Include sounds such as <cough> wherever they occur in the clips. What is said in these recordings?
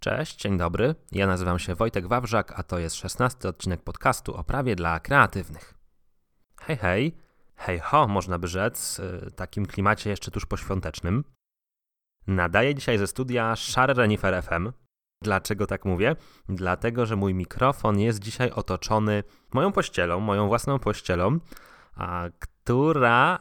Cześć, dzień dobry. Ja nazywam się Wojtek Wawrzak, a to jest szesnasty odcinek podcastu o prawie dla kreatywnych. Hej, hej, hej ho, można by rzec, w takim klimacie jeszcze tuż poświątecznym. Nadaję dzisiaj ze studia Szare Renifer FM. Dlaczego tak mówię? Dlatego, że mój mikrofon jest dzisiaj otoczony moją pościelą, moją własną pościelą, a, która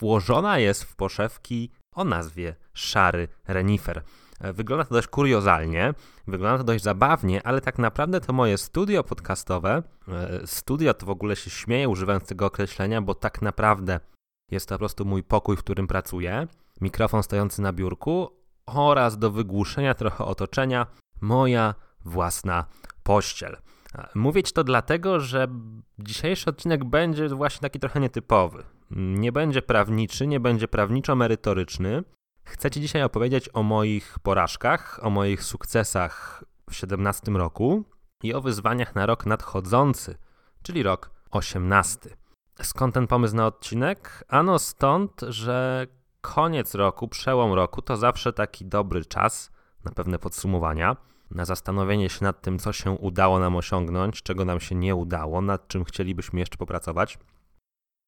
włożona jest w poszewki o nazwie Szary Renifer. Wygląda to dość kuriozalnie, wygląda to dość zabawnie, ale tak naprawdę to moje studio podcastowe, e, studio to w ogóle się śmieję używając tego określenia, bo tak naprawdę jest to po prostu mój pokój, w którym pracuję, mikrofon stojący na biurku oraz do wygłuszenia trochę otoczenia moja własna pościel. Mówię ci to dlatego, że dzisiejszy odcinek będzie właśnie taki trochę nietypowy. Nie będzie prawniczy, nie będzie prawniczo-merytoryczny, Chcę Ci dzisiaj opowiedzieć o moich porażkach, o moich sukcesach w 17 roku i o wyzwaniach na rok nadchodzący, czyli rok 18. Skąd ten pomysł na odcinek? Ano stąd, że koniec roku, przełom roku to zawsze taki dobry czas na pewne podsumowania, na zastanowienie się nad tym, co się udało nam osiągnąć, czego nam się nie udało, nad czym chcielibyśmy jeszcze popracować.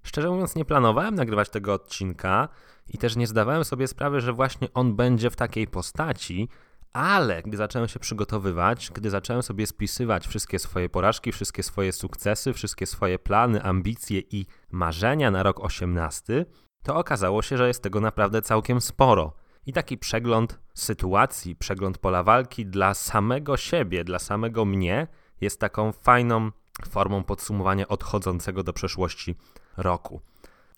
Szczerze mówiąc, nie planowałem nagrywać tego odcinka i też nie zdawałem sobie sprawy, że właśnie on będzie w takiej postaci, ale gdy zacząłem się przygotowywać, gdy zacząłem sobie spisywać wszystkie swoje porażki, wszystkie swoje sukcesy, wszystkie swoje plany, ambicje i marzenia na rok 18, to okazało się, że jest tego naprawdę całkiem sporo. I taki przegląd sytuacji, przegląd pola walki dla samego siebie, dla samego mnie jest taką fajną formą podsumowania odchodzącego do przeszłości roku.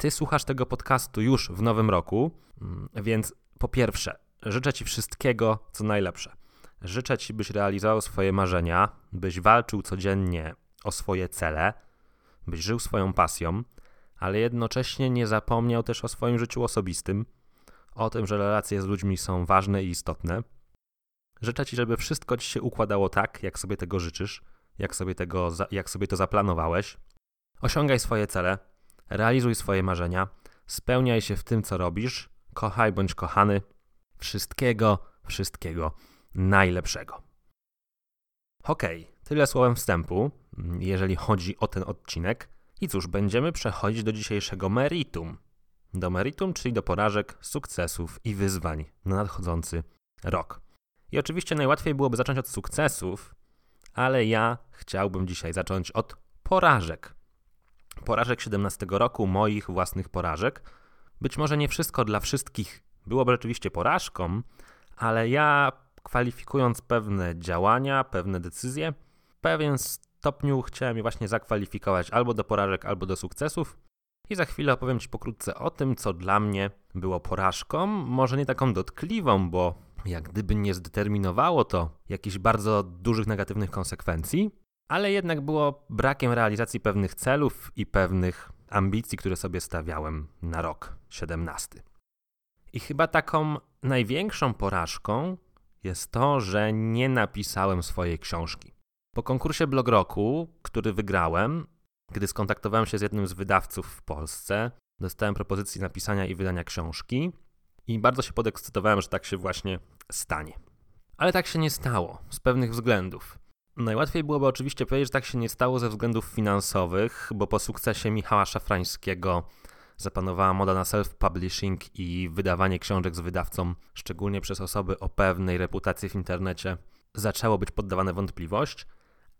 Ty słuchasz tego podcastu już w nowym roku, mm, więc po pierwsze, życzę Ci wszystkiego, co najlepsze. Życzę Ci, byś realizował swoje marzenia, byś walczył codziennie o swoje cele, byś żył swoją pasją, ale jednocześnie nie zapomniał też o swoim życiu osobistym, o tym, że relacje z ludźmi są ważne i istotne. Życzę Ci, żeby wszystko Ci się układało tak, jak sobie tego życzysz, jak sobie, tego, jak sobie to zaplanowałeś. Osiągaj swoje cele, realizuj swoje marzenia, spełniaj się w tym, co robisz, kochaj bądź kochany. Wszystkiego, wszystkiego najlepszego. Okay, tyle słowem wstępu, jeżeli chodzi o ten odcinek. I cóż, będziemy przechodzić do dzisiejszego meritum. Do meritum, czyli do porażek, sukcesów i wyzwań na nadchodzący rok. I oczywiście najłatwiej byłoby zacząć od sukcesów, ale ja chciałbym dzisiaj zacząć od porażek. Porażek 17 roku, moich własnych porażek. Być może nie wszystko dla wszystkich byłoby rzeczywiście porażką, ale ja kwalifikując pewne działania, pewne decyzje, pewien stopniu chciałem je właśnie zakwalifikować albo do porażek, albo do sukcesów. I za chwilę opowiem Ci pokrótce o tym, co dla mnie było porażką, może nie taką dotkliwą, bo jak gdyby nie zdeterminowało to jakichś bardzo dużych negatywnych konsekwencji, ale jednak było brakiem realizacji pewnych celów i pewnych ambicji, które sobie stawiałem na rok 17. I chyba taką największą porażką jest to, że nie napisałem swojej książki. Po konkursie Blog Roku, który wygrałem, gdy skontaktowałem się z jednym z wydawców w Polsce, dostałem propozycji napisania i wydania książki i bardzo się podekscytowałem, że tak się właśnie stanie. Ale tak się nie stało z pewnych względów. Najłatwiej byłoby oczywiście powiedzieć, że tak się nie stało ze względów finansowych, bo po sukcesie Michała Szafrańskiego zapanowała moda na self-publishing i wydawanie książek z wydawcą, szczególnie przez osoby o pewnej reputacji w internecie, zaczęło być poddawane wątpliwość,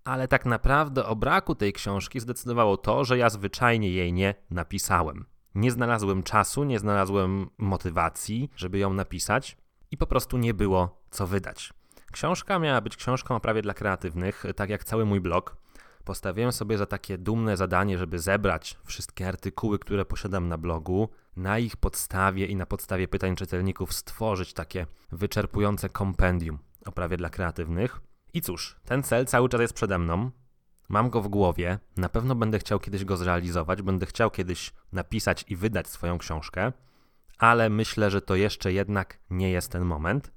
ale tak naprawdę o braku tej książki zdecydowało to, że ja zwyczajnie jej nie napisałem. Nie znalazłem czasu, nie znalazłem motywacji, żeby ją napisać i po prostu nie było co wydać. Książka miała być książką o prawie dla kreatywnych, tak jak cały mój blog. Postawiłem sobie za takie dumne zadanie, żeby zebrać wszystkie artykuły, które posiadam na blogu, na ich podstawie i na podstawie pytań czytelników stworzyć takie wyczerpujące kompendium o prawie dla kreatywnych. I cóż, ten cel cały czas jest przede mną. Mam go w głowie, na pewno będę chciał kiedyś go zrealizować, będę chciał kiedyś napisać i wydać swoją książkę, ale myślę, że to jeszcze jednak nie jest ten moment.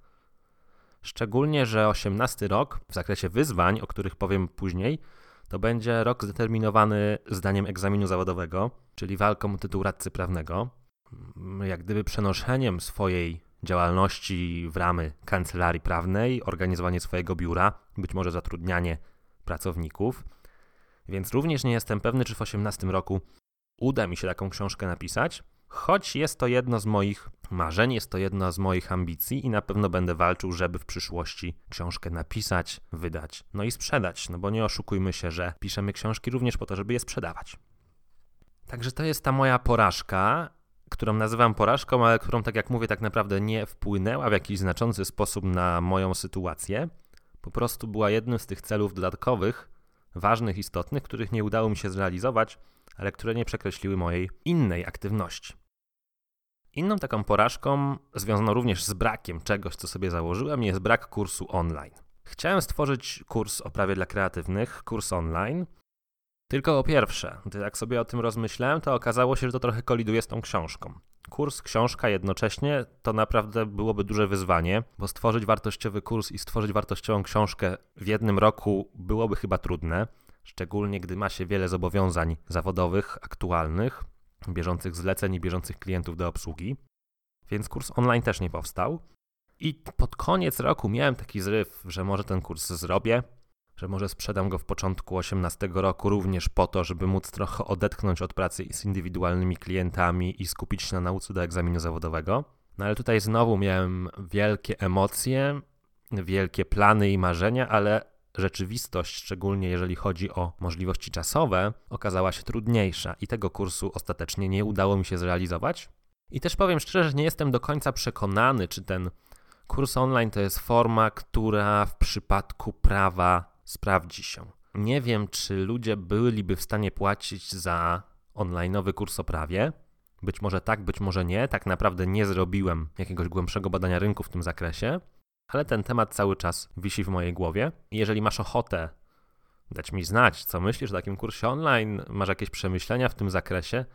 Szczególnie, że 18 rok w zakresie wyzwań, o których powiem później, to będzie rok zdeterminowany zdaniem egzaminu zawodowego, czyli walką o tytuł radcy prawnego. Jak gdyby przenoszeniem swojej działalności w ramy kancelarii prawnej, organizowanie swojego biura, być może zatrudnianie pracowników. Więc również nie jestem pewny, czy w 18 roku uda mi się taką książkę napisać, choć jest to jedno z moich marzeń, jest to jedno z moich ambicji i na pewno będę walczył, żeby w przyszłości książkę napisać, wydać, no i sprzedać, no bo nie oszukujmy się, że piszemy książki również po to, żeby je sprzedawać. Także to jest ta moja porażka, którą nazywam porażką, ale którą, tak jak mówię, tak naprawdę nie wpłynęła w jakiś znaczący sposób na moją sytuację. Po prostu była jednym z tych celów dodatkowych, ważnych, istotnych, których nie udało mi się zrealizować, ale które nie przekreśliły mojej innej aktywności. Inną taką porażką, związaną również z brakiem czegoś, co sobie założyłem, jest brak kursu online. Chciałem stworzyć kurs o prawie dla kreatywnych, kurs online, tylko o pierwsze, gdy jak sobie o tym rozmyślałem, to okazało się, że to trochę koliduje z tą książką. Kurs, książka jednocześnie to naprawdę byłoby duże wyzwanie, bo stworzyć wartościowy kurs i stworzyć wartościową książkę w jednym roku byłoby chyba trudne, szczególnie gdy ma się wiele zobowiązań zawodowych, aktualnych, bieżących zleceń i bieżących klientów do obsługi. Więc kurs online też nie powstał. I pod koniec roku miałem taki zryw, że może ten kurs zrobię, że może sprzedam go w początku 18 roku również po to, żeby móc trochę odetchnąć od pracy z indywidualnymi klientami i skupić się na nauce do egzaminu zawodowego. No ale tutaj znowu miałem wielkie emocje, wielkie plany i marzenia, ale rzeczywistość, szczególnie jeżeli chodzi o możliwości czasowe, okazała się trudniejsza i tego kursu ostatecznie nie udało mi się zrealizować. I też powiem szczerze, że nie jestem do końca przekonany, czy ten kurs online to jest forma, która w przypadku prawa sprawdzi się. Nie wiem, czy ludzie byliby w stanie płacić za online'owy kurs o prawie. Być może tak, być może nie. Tak naprawdę nie zrobiłem jakiegoś głębszego badania rynku w tym zakresie, ale ten temat cały czas wisi w mojej głowie. jeżeli masz ochotę dać mi znać, co myślisz o takim kursie online, masz jakieś przemyślenia w tym zakresie,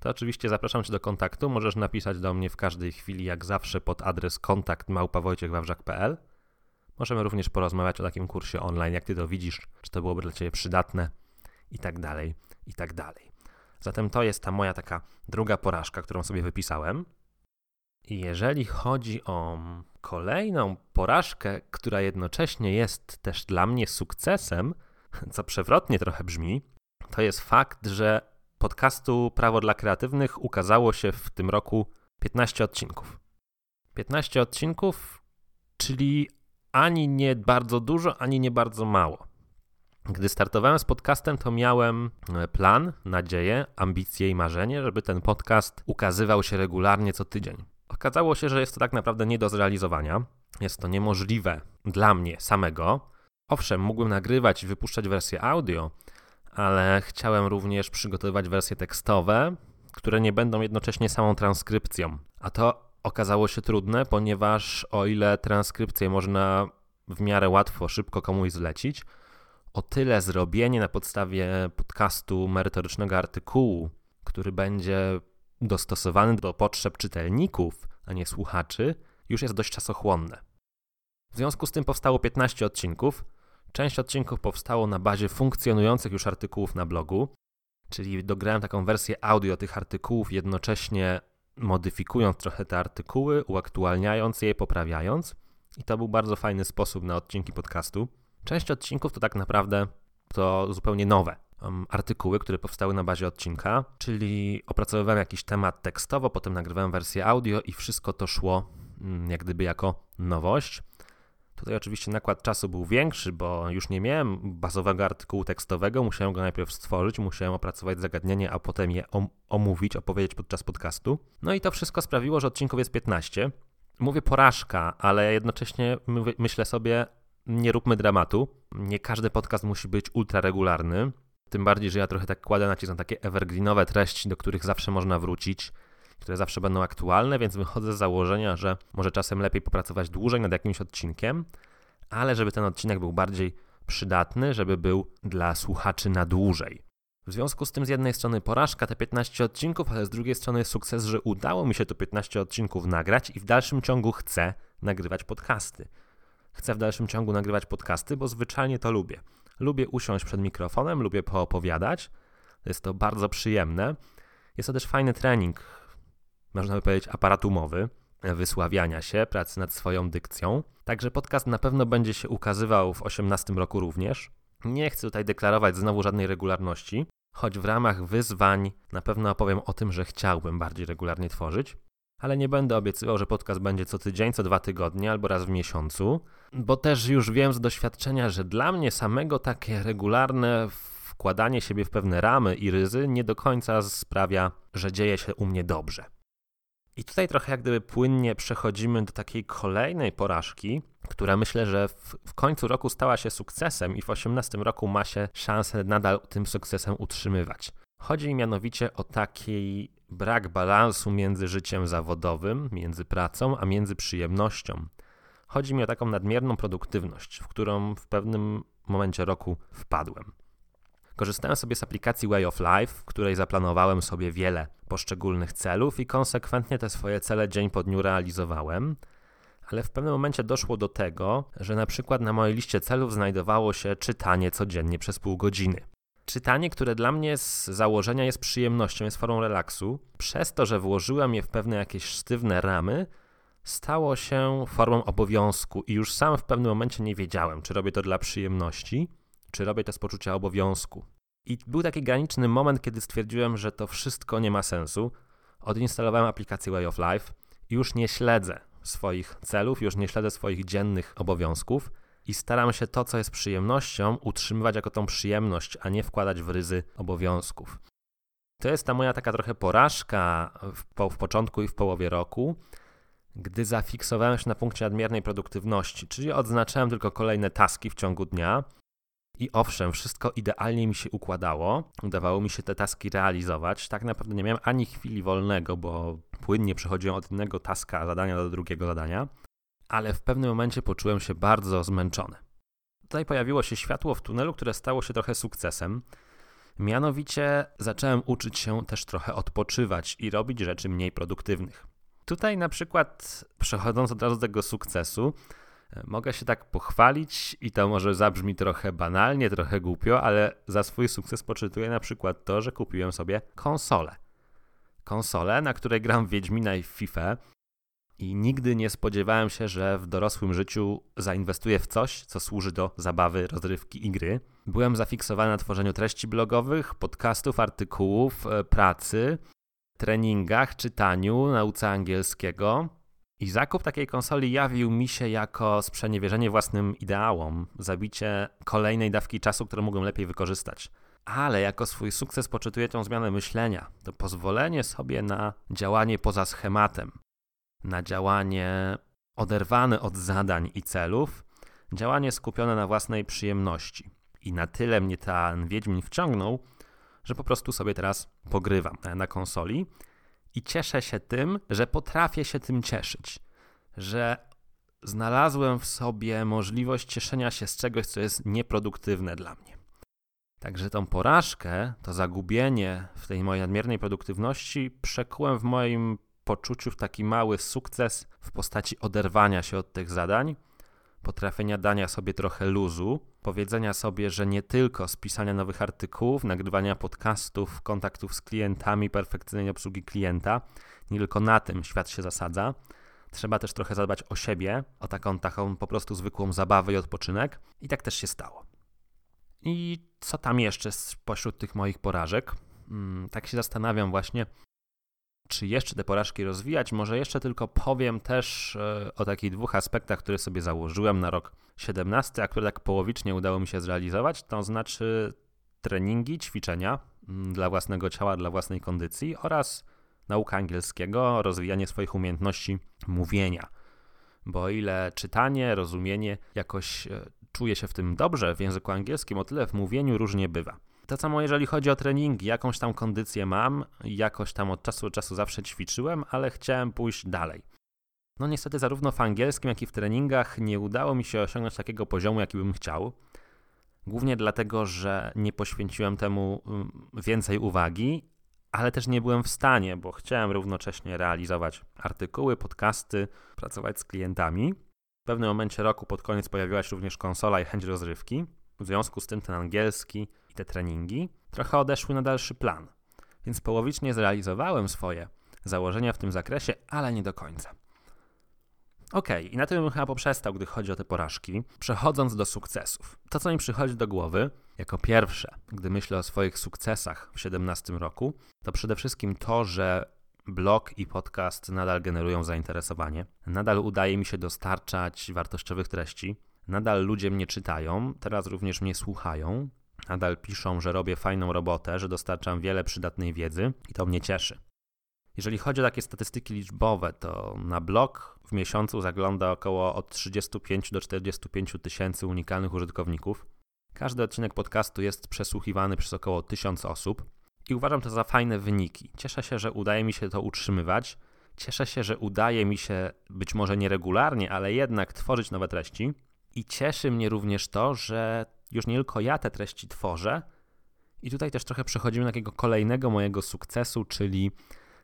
to oczywiście zapraszam Cię do kontaktu. Możesz napisać do mnie w każdej chwili, jak zawsze, pod adres kontakt małpawojciechwawrzak.pl. Możemy również porozmawiać o takim kursie online, jak ty to widzisz, czy to byłoby dla ciebie przydatne i tak dalej, i tak dalej. Zatem to jest ta moja taka druga porażka, którą sobie wypisałem. Jeżeli chodzi o kolejną porażkę, która jednocześnie jest też dla mnie sukcesem, co przewrotnie trochę brzmi, to jest fakt, że podcastu Prawo dla Kreatywnych ukazało się w tym roku 15 odcinków. 15 odcinków, czyli ani nie bardzo dużo, ani nie bardzo mało. Gdy startowałem z podcastem, to miałem e, plan, nadzieję, ambicje i marzenie, żeby ten podcast ukazywał się regularnie co tydzień. Okazało się, że jest to tak naprawdę nie do zrealizowania. Jest to niemożliwe dla mnie samego. Owszem, mógłbym nagrywać i wypuszczać wersje audio, ale chciałem również przygotowywać wersje tekstowe, które nie będą jednocześnie samą transkrypcją. A to okazało się trudne, ponieważ o ile transkrypcję można w miarę łatwo, szybko komuś zlecić, o tyle zrobienie na podstawie podcastu merytorycznego artykułu, który będzie dostosowany do potrzeb czytelników, a nie słuchaczy, już jest dość czasochłonne. W związku z tym powstało 15 odcinków. Część odcinków powstało na bazie funkcjonujących już artykułów na blogu, czyli dograłem taką wersję audio tych artykułów, jednocześnie modyfikując trochę te artykuły, uaktualniając je, poprawiając. I to był bardzo fajny sposób na odcinki podcastu. Część odcinków to tak naprawdę to zupełnie nowe artykuły, które powstały na bazie odcinka, czyli opracowywałem jakiś temat tekstowo, potem nagrywałem wersję audio i wszystko to szło mm, jak gdyby jako nowość. Tutaj oczywiście nakład czasu był większy, bo już nie miałem bazowego artykułu tekstowego, musiałem go najpierw stworzyć, musiałem opracować zagadnienie, a potem je omówić, opowiedzieć podczas podcastu. No i to wszystko sprawiło, że odcinków jest 15. Mówię porażka, ale jednocześnie myślę sobie, nie róbmy dramatu. Nie każdy podcast musi być ultra regularny. Tym bardziej, że ja trochę tak kładę nacisk na takie evergreenowe treści, do których zawsze można wrócić które zawsze będą aktualne, więc wychodzę z założenia, że może czasem lepiej popracować dłużej nad jakimś odcinkiem, ale żeby ten odcinek był bardziej przydatny, żeby był dla słuchaczy na dłużej. W związku z tym z jednej strony porażka te 15 odcinków, ale z drugiej strony sukces, że udało mi się to 15 odcinków nagrać i w dalszym ciągu chcę nagrywać podcasty. Chcę w dalszym ciągu nagrywać podcasty, bo zwyczajnie to lubię. Lubię usiąść przed mikrofonem, lubię poopowiadać. Jest to bardzo przyjemne. Jest to też fajny trening można by powiedzieć, aparat umowy. wysławiania się, pracy nad swoją dykcją. Także podcast na pewno będzie się ukazywał w 18 roku również. Nie chcę tutaj deklarować znowu żadnej regularności, choć w ramach wyzwań na pewno opowiem o tym, że chciałbym bardziej regularnie tworzyć, ale nie będę obiecywał, że podcast będzie co tydzień, co dwa tygodnie albo raz w miesiącu, bo też już wiem z doświadczenia, że dla mnie samego takie regularne wkładanie siebie w pewne ramy i ryzy nie do końca sprawia, że dzieje się u mnie dobrze. I tutaj trochę jak gdyby płynnie przechodzimy do takiej kolejnej porażki, która myślę, że w, w, końcu roku stała się sukcesem i w 2018 roku ma się szansę nadal tym sukcesem utrzymywać. Chodzi mi mianowicie o taki brak balansu między życiem zawodowym, między pracą, a między przyjemnością. Chodzi mi o taką nadmierną produktywność, w którą w pewnym momencie roku wpadłem. Korzystałem sobie z aplikacji Way of Life, w której zaplanowałem sobie wiele poszczególnych celów i konsekwentnie te swoje cele dzień po dniu realizowałem. Ale w pewnym momencie doszło do tego, że na przykład na mojej liście celów znajdowało się czytanie codziennie przez pół godziny. Czytanie, które dla mnie z założenia jest przyjemnością, jest formą relaksu, przez to, że włożyłem je w pewne jakieś sztywne ramy, stało się formą obowiązku i już sam w pewnym momencie nie wiedziałem, czy robię to dla przyjemności, czy robię to z poczucia obowiązku. I był taki graniczny moment, kiedy stwierdziłem, że to wszystko nie ma sensu. Odinstalowałem aplikację Way of Life i już nie śledzę swoich celów, już nie śledzę swoich dziennych obowiązków i staram się to, co jest przyjemnością, utrzymywać jako tą przyjemność, a nie wkładać w ryzy obowiązków. To jest ta moja taka trochę porażka w, po, w początku i w połowie roku, gdy zafiksowałem się na punkcie nadmiernej produktywności, czyli odznaczałem tylko kolejne taski w ciągu dnia, i owszem, wszystko idealnie mi się układało, udawało mi się te taski realizować. Tak naprawdę nie miałem ani chwili wolnego, bo płynnie przechodziłem od jednego taska zadania do drugiego zadania, ale w pewnym momencie poczułem się bardzo zmęczony. Tutaj pojawiło się światło w tunelu, które stało się trochę sukcesem. Mianowicie zacząłem uczyć się też trochę odpoczywać i robić rzeczy mniej produktywnych. Tutaj na przykład, przechodząc od razu do tego sukcesu, Mogę się tak pochwalić i to może zabrzmi trochę banalnie, trochę głupio, ale za swój sukces poczytuję na przykład to, że kupiłem sobie konsolę. Konsolę, na której gram Wiedźmina i FIFA i nigdy nie spodziewałem się, że w dorosłym życiu zainwestuję w coś, co służy do zabawy, rozrywki i gry. Byłem zafiksowany na tworzeniu treści blogowych, podcastów, artykułów, e, pracy, treningach, czytaniu, nauce angielskiego. I zakup takiej konsoli jawił mi się jako sprzeniewierzenie własnym ideałom, zabicie kolejnej dawki czasu, którą mógłbym lepiej wykorzystać. Ale jako swój sukces poczytuję tę zmianę myślenia, to pozwolenie sobie na działanie poza schematem, na działanie oderwane od zadań i celów, działanie skupione na własnej przyjemności. I na tyle mnie ten Wiedźmin wciągnął, że po prostu sobie teraz pogrywam na konsoli i cieszę się tym, że potrafię się tym cieszyć, że znalazłem w sobie możliwość cieszenia się z czegoś, co jest nieproduktywne dla mnie. Także tą porażkę, to zagubienie w tej mojej nadmiernej produktywności przekułem w moim poczuciu w taki mały sukces w postaci oderwania się od tych zadań, potrafienia dania sobie trochę luzu, powiedzenia sobie, że nie tylko z pisania nowych artykułów, nagrywania podcastów, kontaktów z klientami, perfekcyjnej obsługi klienta, nie tylko na tym świat się zasadza. Trzeba też trochę zadbać o siebie, o taką, taką po prostu zwykłą zabawę i odpoczynek. I tak też się stało. I co tam jeszcze spośród tych moich porażek? Hmm, tak się zastanawiam właśnie, czy jeszcze te porażki rozwijać. Może jeszcze tylko powiem też e, o takich dwóch aspektach, które sobie założyłem na rok 17, a które tak połowicznie udało mi się zrealizować. To znaczy treningi, ćwiczenia mm, dla własnego ciała, dla własnej kondycji oraz nauka angielskiego, rozwijanie swoich umiejętności mówienia. Bo o ile czytanie, rozumienie jakoś e, czuję się w tym dobrze w języku angielskim, o tyle w mówieniu różnie bywa. To samo jeżeli chodzi o treningi, jakąś tam kondycję mam, jakoś tam od czasu do czasu zawsze ćwiczyłem, ale chciałem pójść dalej. No niestety zarówno w angielskim, jak i w treningach nie udało mi się osiągnąć takiego poziomu, jaki bym chciał. Głównie dlatego, że nie poświęciłem temu mm, więcej uwagi, ale też nie byłem w stanie, bo chciałem równocześnie realizować artykuły, podcasty, pracować z klientami. W pewnym momencie roku pod koniec pojawiła się również konsola i chęć rozrywki. W związku z tym ten angielski i te treningi trochę odeszły na dalszy plan, więc połowicznie zrealizowałem swoje założenia w tym zakresie, ale nie do końca. Okay, i na tym bym chyba poprzestał, gdy chodzi o te porażki. Przechodząc do sukcesów. To, co mi przychodzi do głowy, jako pierwsze, gdy myślę o swoich sukcesach w 2017 roku, to przede wszystkim to, że blog i podcast nadal generują zainteresowanie. Nadal udaje mi się dostarczać wartościowych treści. Nadal ludzie mnie czytają, teraz również mnie słuchają. Nadal piszą, że robię fajną robotę, że dostarczam wiele przydatnej wiedzy i to mnie cieszy. Jeżeli chodzi o takie statystyki liczbowe, to na blog w miesiącu zagląda około od 35 do 45 tysięcy unikalnych użytkowników. Każdy odcinek podcastu jest przesłuchiwany przez około 1000 osób i uważam to za fajne wyniki. Cieszę się, że udaje mi się to utrzymywać. Cieszę się, że udaje mi się być może nieregularnie, ale jednak tworzyć nowe treści. I cieszy mnie również to, że już nie tylko ja te treści tworzę. I tutaj też trochę przechodzimy do takiego kolejnego mojego sukcesu, czyli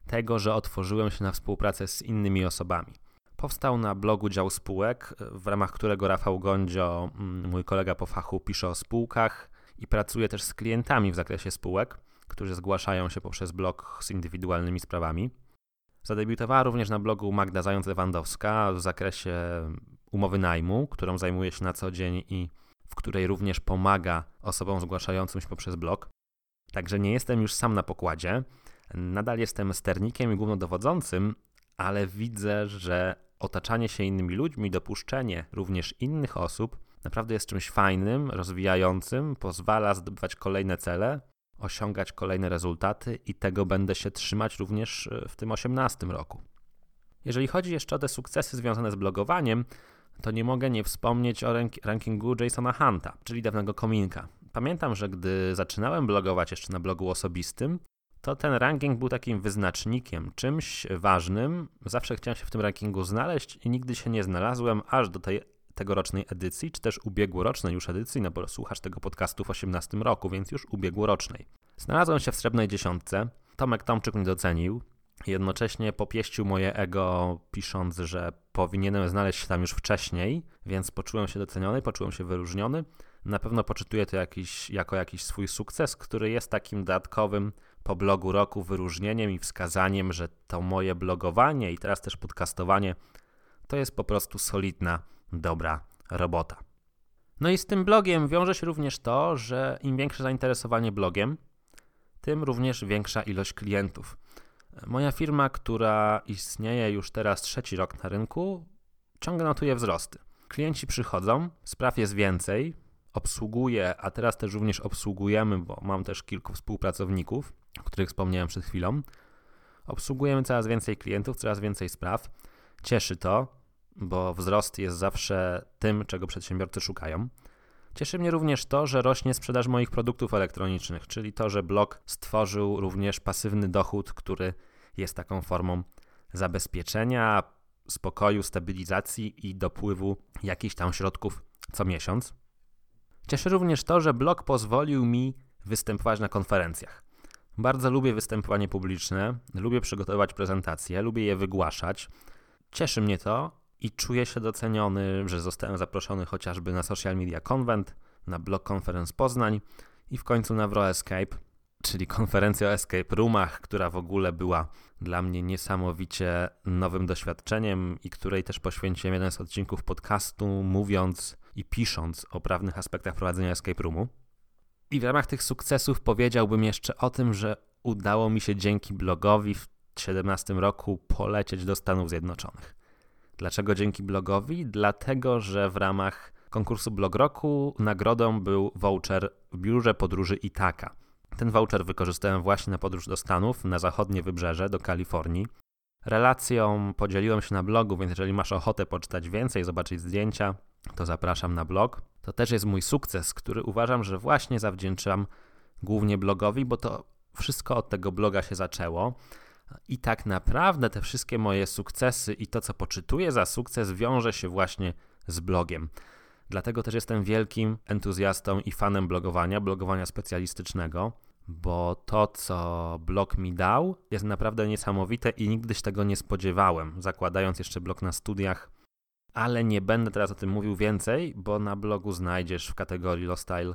tego, że otworzyłem się na współpracę z innymi osobami. Powstał na blogu dział spółek, w ramach którego Rafał Gondzio, mm, mój kolega po fachu, pisze o spółkach i pracuje też z klientami w zakresie spółek, którzy zgłaszają się poprzez blog z indywidualnymi sprawami. Zadebiutowała również na blogu Magda Zając-Lewandowska w zakresie umowy najmu, którą zajmuje się na co dzień i w której również pomaga osobom zgłaszającym się poprzez blog. Także nie jestem już sam na pokładzie. Nadal jestem sternikiem i głównodowodzącym, ale widzę, że otaczanie się innymi ludźmi, dopuszczenie również innych osób naprawdę jest czymś fajnym, rozwijającym, pozwala zdobywać kolejne cele, osiągać kolejne rezultaty i tego będę się trzymać również w tym 18 roku. Jeżeli chodzi jeszcze o te sukcesy związane z blogowaniem, to nie mogę nie wspomnieć o rankingu Jasona Hunta, czyli dawnego kominka. Pamiętam, że gdy zaczynałem blogować jeszcze na blogu osobistym, to ten ranking był takim wyznacznikiem, czymś ważnym. Zawsze chciałem się w tym rankingu znaleźć i nigdy się nie znalazłem, aż do tej tegorocznej edycji, czy też ubiegłorocznej już edycji, no bo słuchasz tego podcastu w 18 roku, więc już ubiegłorocznej. Znalazłem się w srebrnej dziesiątce. Tomek Tomczyk mnie docenił. Jednocześnie popieścił moje ego, pisząc, że powinienem znaleźć się tam już wcześniej, więc poczułem się doceniony, poczułem się wyróżniony. Na pewno poczytuję to jakiś, jako jakiś swój sukces, który jest takim dodatkowym po blogu roku wyróżnieniem i wskazaniem, że to moje blogowanie i teraz też podcastowanie to jest po prostu solidna, dobra robota. No i z tym blogiem wiąże się również to, że im większe zainteresowanie blogiem, tym również większa ilość klientów. Moja firma, która istnieje już teraz trzeci rok na rynku, ciągle notuje wzrosty. Klienci przychodzą, spraw jest więcej, obsługuję, a teraz też również obsługujemy, bo mam też kilku współpracowników, o których wspomniałem przed chwilą. Obsługujemy coraz więcej klientów, coraz więcej spraw. Cieszy to, bo wzrost jest zawsze tym, czego przedsiębiorcy szukają. Cieszy mnie również to, że rośnie sprzedaż moich produktów elektronicznych, czyli to, że blog stworzył również pasywny dochód, który jest taką formą zabezpieczenia, spokoju, stabilizacji i dopływu jakichś tam środków co miesiąc. Cieszy również to, że blog pozwolił mi występować na konferencjach. Bardzo lubię występowanie publiczne, lubię przygotowywać prezentacje, lubię je wygłaszać. Cieszy mnie to i czuję się doceniony, że zostałem zaproszony chociażby na Social Media Convent, na Blog Conference Poznań i w końcu na Wro Escape, czyli konferencja o escape roomach, która w ogóle była dla mnie niesamowicie nowym doświadczeniem i której też poświęciłem jeden z odcinków podcastu, mówiąc i pisząc o prawnych aspektach prowadzenia escape roomu. I w ramach tych sukcesów powiedziałbym jeszcze o tym, że udało mi się dzięki blogowi w 2017 roku polecieć do Stanów Zjednoczonych. Dlaczego dzięki blogowi? Dlatego, że w ramach konkursu Blog Roku nagrodą był voucher w biurze podróży Itaka. Ten voucher wykorzystałem właśnie na podróż do Stanów, na zachodnie wybrzeże, do Kalifornii. Relacją podzieliłem się na blogu, więc jeżeli masz ochotę poczytać więcej, zobaczyć zdjęcia, to zapraszam na blog. To też jest mój sukces, który uważam, że właśnie zawdzięczam głównie blogowi, bo to wszystko od tego bloga się zaczęło. I tak naprawdę te wszystkie moje sukcesy i to, co poczytuję za sukces, wiąże się właśnie z blogiem. Dlatego też jestem wielkim entuzjastą i fanem blogowania, blogowania specjalistycznego, bo to, co blog mi dał, jest naprawdę niesamowite i nigdy się tego nie spodziewałem, zakładając jeszcze blog na studiach. Ale nie będę teraz o tym mówił więcej, bo na blogu znajdziesz w kategorii Lost Style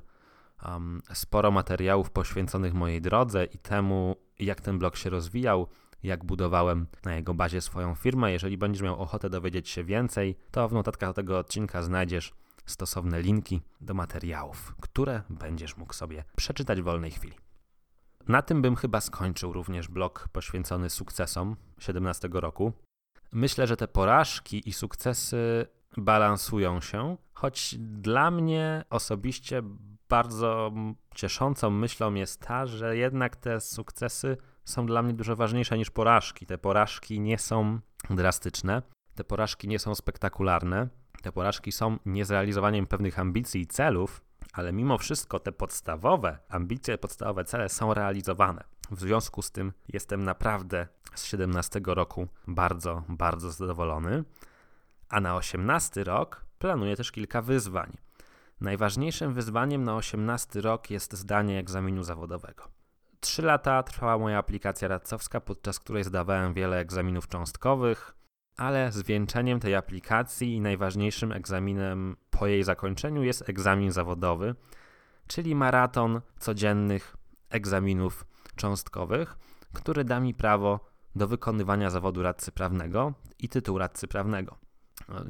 um, sporo materiałów poświęconych mojej drodze i temu, jak ten blog się rozwijał, jak budowałem na jego bazie swoją firmę. Jeżeli będziesz miał ochotę dowiedzieć się więcej, to w notatkach tego odcinka znajdziesz stosowne linki do materiałów, które będziesz mógł sobie przeczytać w wolnej chwili. Na tym bym chyba skończył również blok poświęcony sukcesom 17 roku. Myślę, że te porażki i sukcesy balansują się, choć dla mnie osobiście bardzo cieszącą myślą jest ta, że jednak te sukcesy są dla mnie dużo ważniejsze niż porażki. Te porażki nie są drastyczne, te porażki nie są spektakularne, te porażki są niezrealizowaniem pewnych ambicji i celów, ale mimo wszystko te podstawowe ambicje, podstawowe cele są realizowane. W związku z tym jestem naprawdę z 17 roku bardzo, bardzo zadowolony. A na 18 rok planuję też kilka wyzwań. Najważniejszym wyzwaniem na 18 rok jest zdanie egzaminu zawodowego. Trzy lata trwała moja aplikacja radcowska, podczas której zdawałem wiele egzaminów cząstkowych, ale zwieńczeniem tej aplikacji i najważniejszym egzaminem po jej zakończeniu jest egzamin zawodowy, czyli maraton codziennych egzaminów cząstkowych, który da mi prawo do wykonywania zawodu radcy prawnego i tytuł radcy prawnego.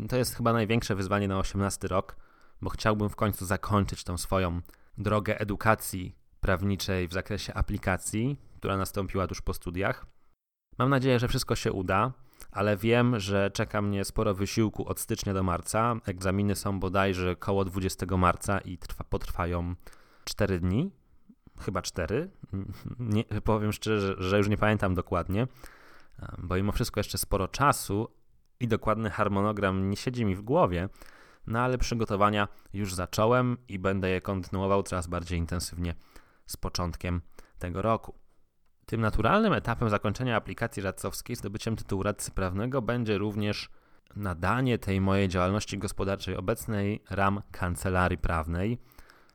To jest chyba największe wyzwanie na 18 rok, bo chciałbym w końcu zakończyć tą swoją drogę edukacji prawniczej w zakresie aplikacji, która nastąpiła tuż po studiach. Mam nadzieję, że wszystko się uda, ale wiem, że czeka mnie sporo wysiłku od stycznia do marca. Egzaminy są bodajże koło 20 marca i trwa, potrwają 4 dni, chyba 4. <laughs> Nie, powiem szczerze, że już nie pamiętam dokładnie, bo mimo wszystko jeszcze sporo czasu i dokładny harmonogram nie siedzi mi w głowie, no ale przygotowania już zacząłem i będę je kontynuował coraz bardziej intensywnie z początkiem tego roku. Tym naturalnym etapem zakończenia aplikacji radcowskiej zdobyciem tytułu radcy prawnego będzie również nadanie tej mojej działalności gospodarczej obecnej ram kancelarii prawnej,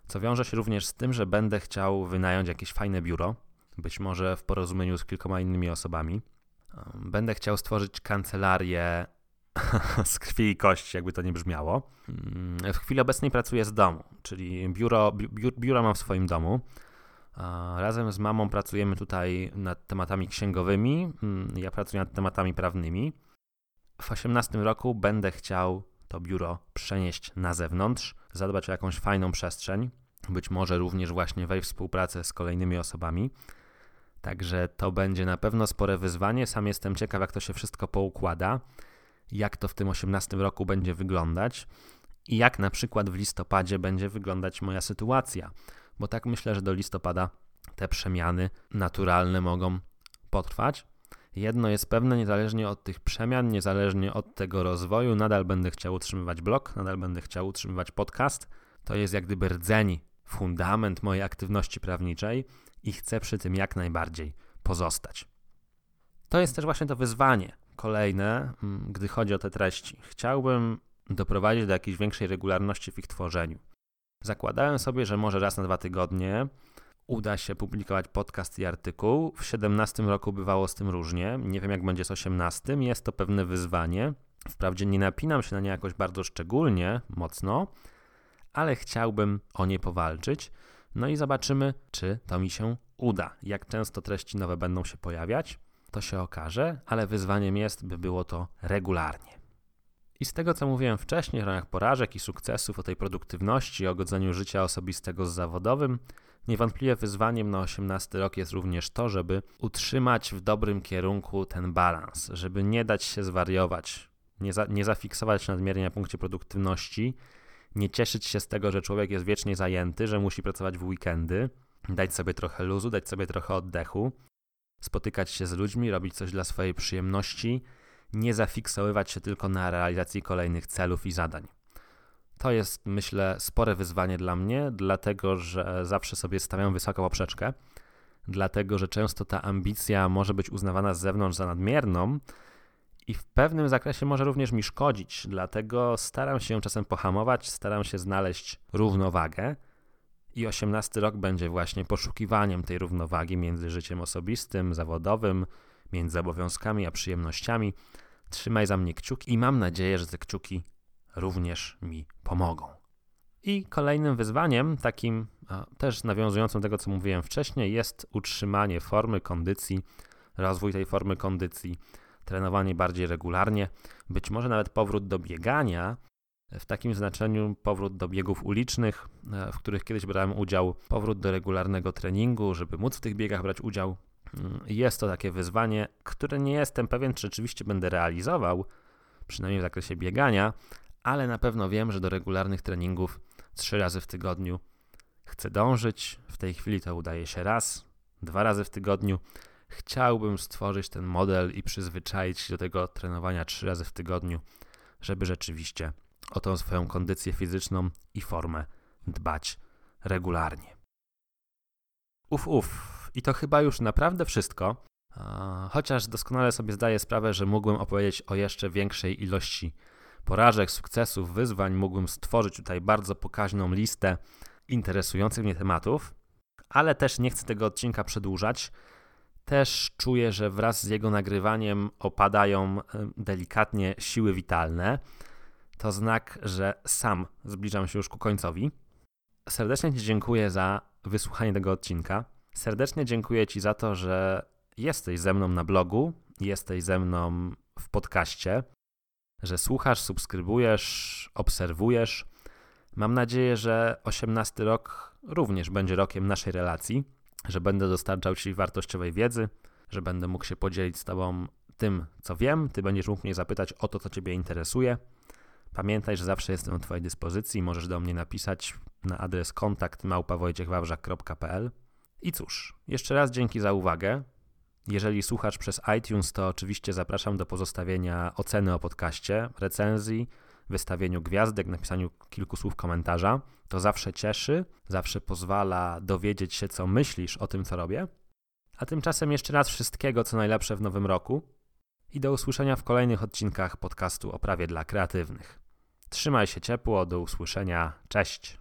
co wiąże się również z tym, że będę chciał wynająć jakieś fajne biuro, być może w porozumieniu z kilkoma innymi osobami. Będę chciał stworzyć kancelarię <laughs> z krwi i kości, jakby to nie brzmiało. W chwili obecnej pracuję z domu, czyli biuro, biuro mam w swoim domu. Razem z mamą pracujemy tutaj nad tematami księgowymi, mm, ja pracuję nad tematami prawnymi. W 18 roku będę chciał to biuro przenieść na zewnątrz, zadbać o jakąś fajną przestrzeń, być może również właśnie wejść w współpracę z kolejnymi osobami. Także to będzie na pewno spore wyzwanie. Sam jestem ciekaw, jak to się wszystko poukłada, jak to w tym 18 roku będzie wyglądać i jak na przykład w listopadzie będzie wyglądać moja sytuacja bo tak myślę, że do listopada te przemiany naturalne mogą potrwać. Jedno jest pewne, niezależnie od tych przemian, niezależnie od tego rozwoju, nadal będę chciał utrzymywać blog, nadal będę chciał utrzymywać podcast. To jest jak gdyby rdzeń, fundament mojej aktywności prawniczej i chcę przy tym jak najbardziej pozostać. To jest też właśnie to wyzwanie kolejne, mm, gdy chodzi o te treści. Chciałbym doprowadzić do jakiejś większej regularności w ich tworzeniu. Zakładałem sobie, że może raz na dwa tygodnie uda się publikować podcast i artykuł. W 17 roku bywało z tym różnie. Nie wiem, jak będzie z 18. Jest to pewne wyzwanie. Wprawdzie nie napinam się na nie jakoś bardzo szczególnie, mocno, ale chciałbym o nie powalczyć. No i zobaczymy, czy to mi się uda. Jak często treści nowe będą się pojawiać, to się okaże, ale wyzwaniem jest, by było to regularnie. I z tego, co mówiłem wcześniej, w ramach porażek i sukcesów o tej produktywności, o godzeniu życia osobistego z zawodowym, niewątpliwie wyzwaniem na 18 rok jest również to, żeby utrzymać w dobrym kierunku ten balans, żeby nie dać się zwariować, nie, za, nie zafiksować nadmiernie na punkcie produktywności, nie cieszyć się z tego, że człowiek jest wiecznie zajęty, że musi pracować w weekendy, dać sobie trochę luzu, dać sobie trochę oddechu, spotykać się z ludźmi, robić coś dla swojej przyjemności, nie zafiksowywać się tylko na realizacji kolejnych celów i zadań. To jest, myślę, spore wyzwanie dla mnie, dlatego że zawsze sobie stawiam wysoką poprzeczkę, dlatego że często ta ambicja może być uznawana z zewnątrz za nadmierną i w pewnym zakresie może również mi szkodzić, dlatego staram się czasem pohamować, staram się znaleźć równowagę. I 18 rok będzie właśnie poszukiwaniem tej równowagi między życiem osobistym, zawodowym, między obowiązkami a przyjemnościami. Trzymaj za mnie kciuki i mam nadzieję, że te kciuki również mi pomogą. I kolejnym wyzwaniem, takim też nawiązującym do tego, co mówiłem wcześniej, jest utrzymanie formy, kondycji, rozwój tej formy kondycji, trenowanie bardziej regularnie, być może nawet powrót do biegania, w takim znaczeniu powrót do biegów ulicznych, w których kiedyś brałem udział, powrót do regularnego treningu, żeby móc w tych biegach brać udział. Jest to takie wyzwanie, które nie jestem pewien, czy rzeczywiście będę realizował, przynajmniej w zakresie biegania, ale na pewno wiem, że do regularnych treningów trzy razy w tygodniu chcę dążyć. W tej chwili to udaje się raz, dwa razy w tygodniu. Chciałbym stworzyć ten model i przyzwyczaić się do tego trenowania trzy razy w tygodniu, żeby rzeczywiście o tą swoją kondycję fizyczną i formę dbać regularnie. Uf, uf. I to chyba już naprawdę wszystko. Chociaż doskonale sobie zdaję sprawę, że mógłbym opowiedzieć o jeszcze większej ilości porażek, sukcesów, wyzwań, mógłbym stworzyć tutaj bardzo pokaźną listę interesujących mnie tematów, ale też nie chcę tego odcinka przedłużać. Też czuję, że wraz z jego nagrywaniem opadają delikatnie siły witalne. To znak, że sam zbliżam się już ku końcowi. Serdecznie Ci dziękuję za wysłuchanie tego odcinka. Serdecznie dziękuję Ci za to, że jesteś ze mną na blogu, jesteś ze mną w podcaście, że słuchasz, subskrybujesz, obserwujesz. Mam nadzieję, że 18 rok również będzie rokiem naszej relacji, że będę dostarczał Ci wartościowej wiedzy, że będę mógł się podzielić z Tobą tym, co wiem. Ty będziesz mógł mnie zapytać o to, co Ciebie interesuje. Pamiętaj, że zawsze jestem do Twojej dyspozycji. Możesz do mnie napisać na adres kontakt małpawojciechwawrzak.pl I cóż, jeszcze raz dzięki za uwagę. Jeżeli słuchasz przez iTunes, to oczywiście zapraszam do pozostawienia oceny o podcaście, recenzji, wystawieniu gwiazdek, napisaniu kilku słów komentarza. To zawsze cieszy, zawsze pozwala dowiedzieć się, co myślisz o tym, co robię. A tymczasem jeszcze raz wszystkiego, co najlepsze w nowym roku i do usłyszenia w kolejnych odcinkach podcastu o prawie dla kreatywnych. Trzymaj się ciepło, do usłyszenia, cześć.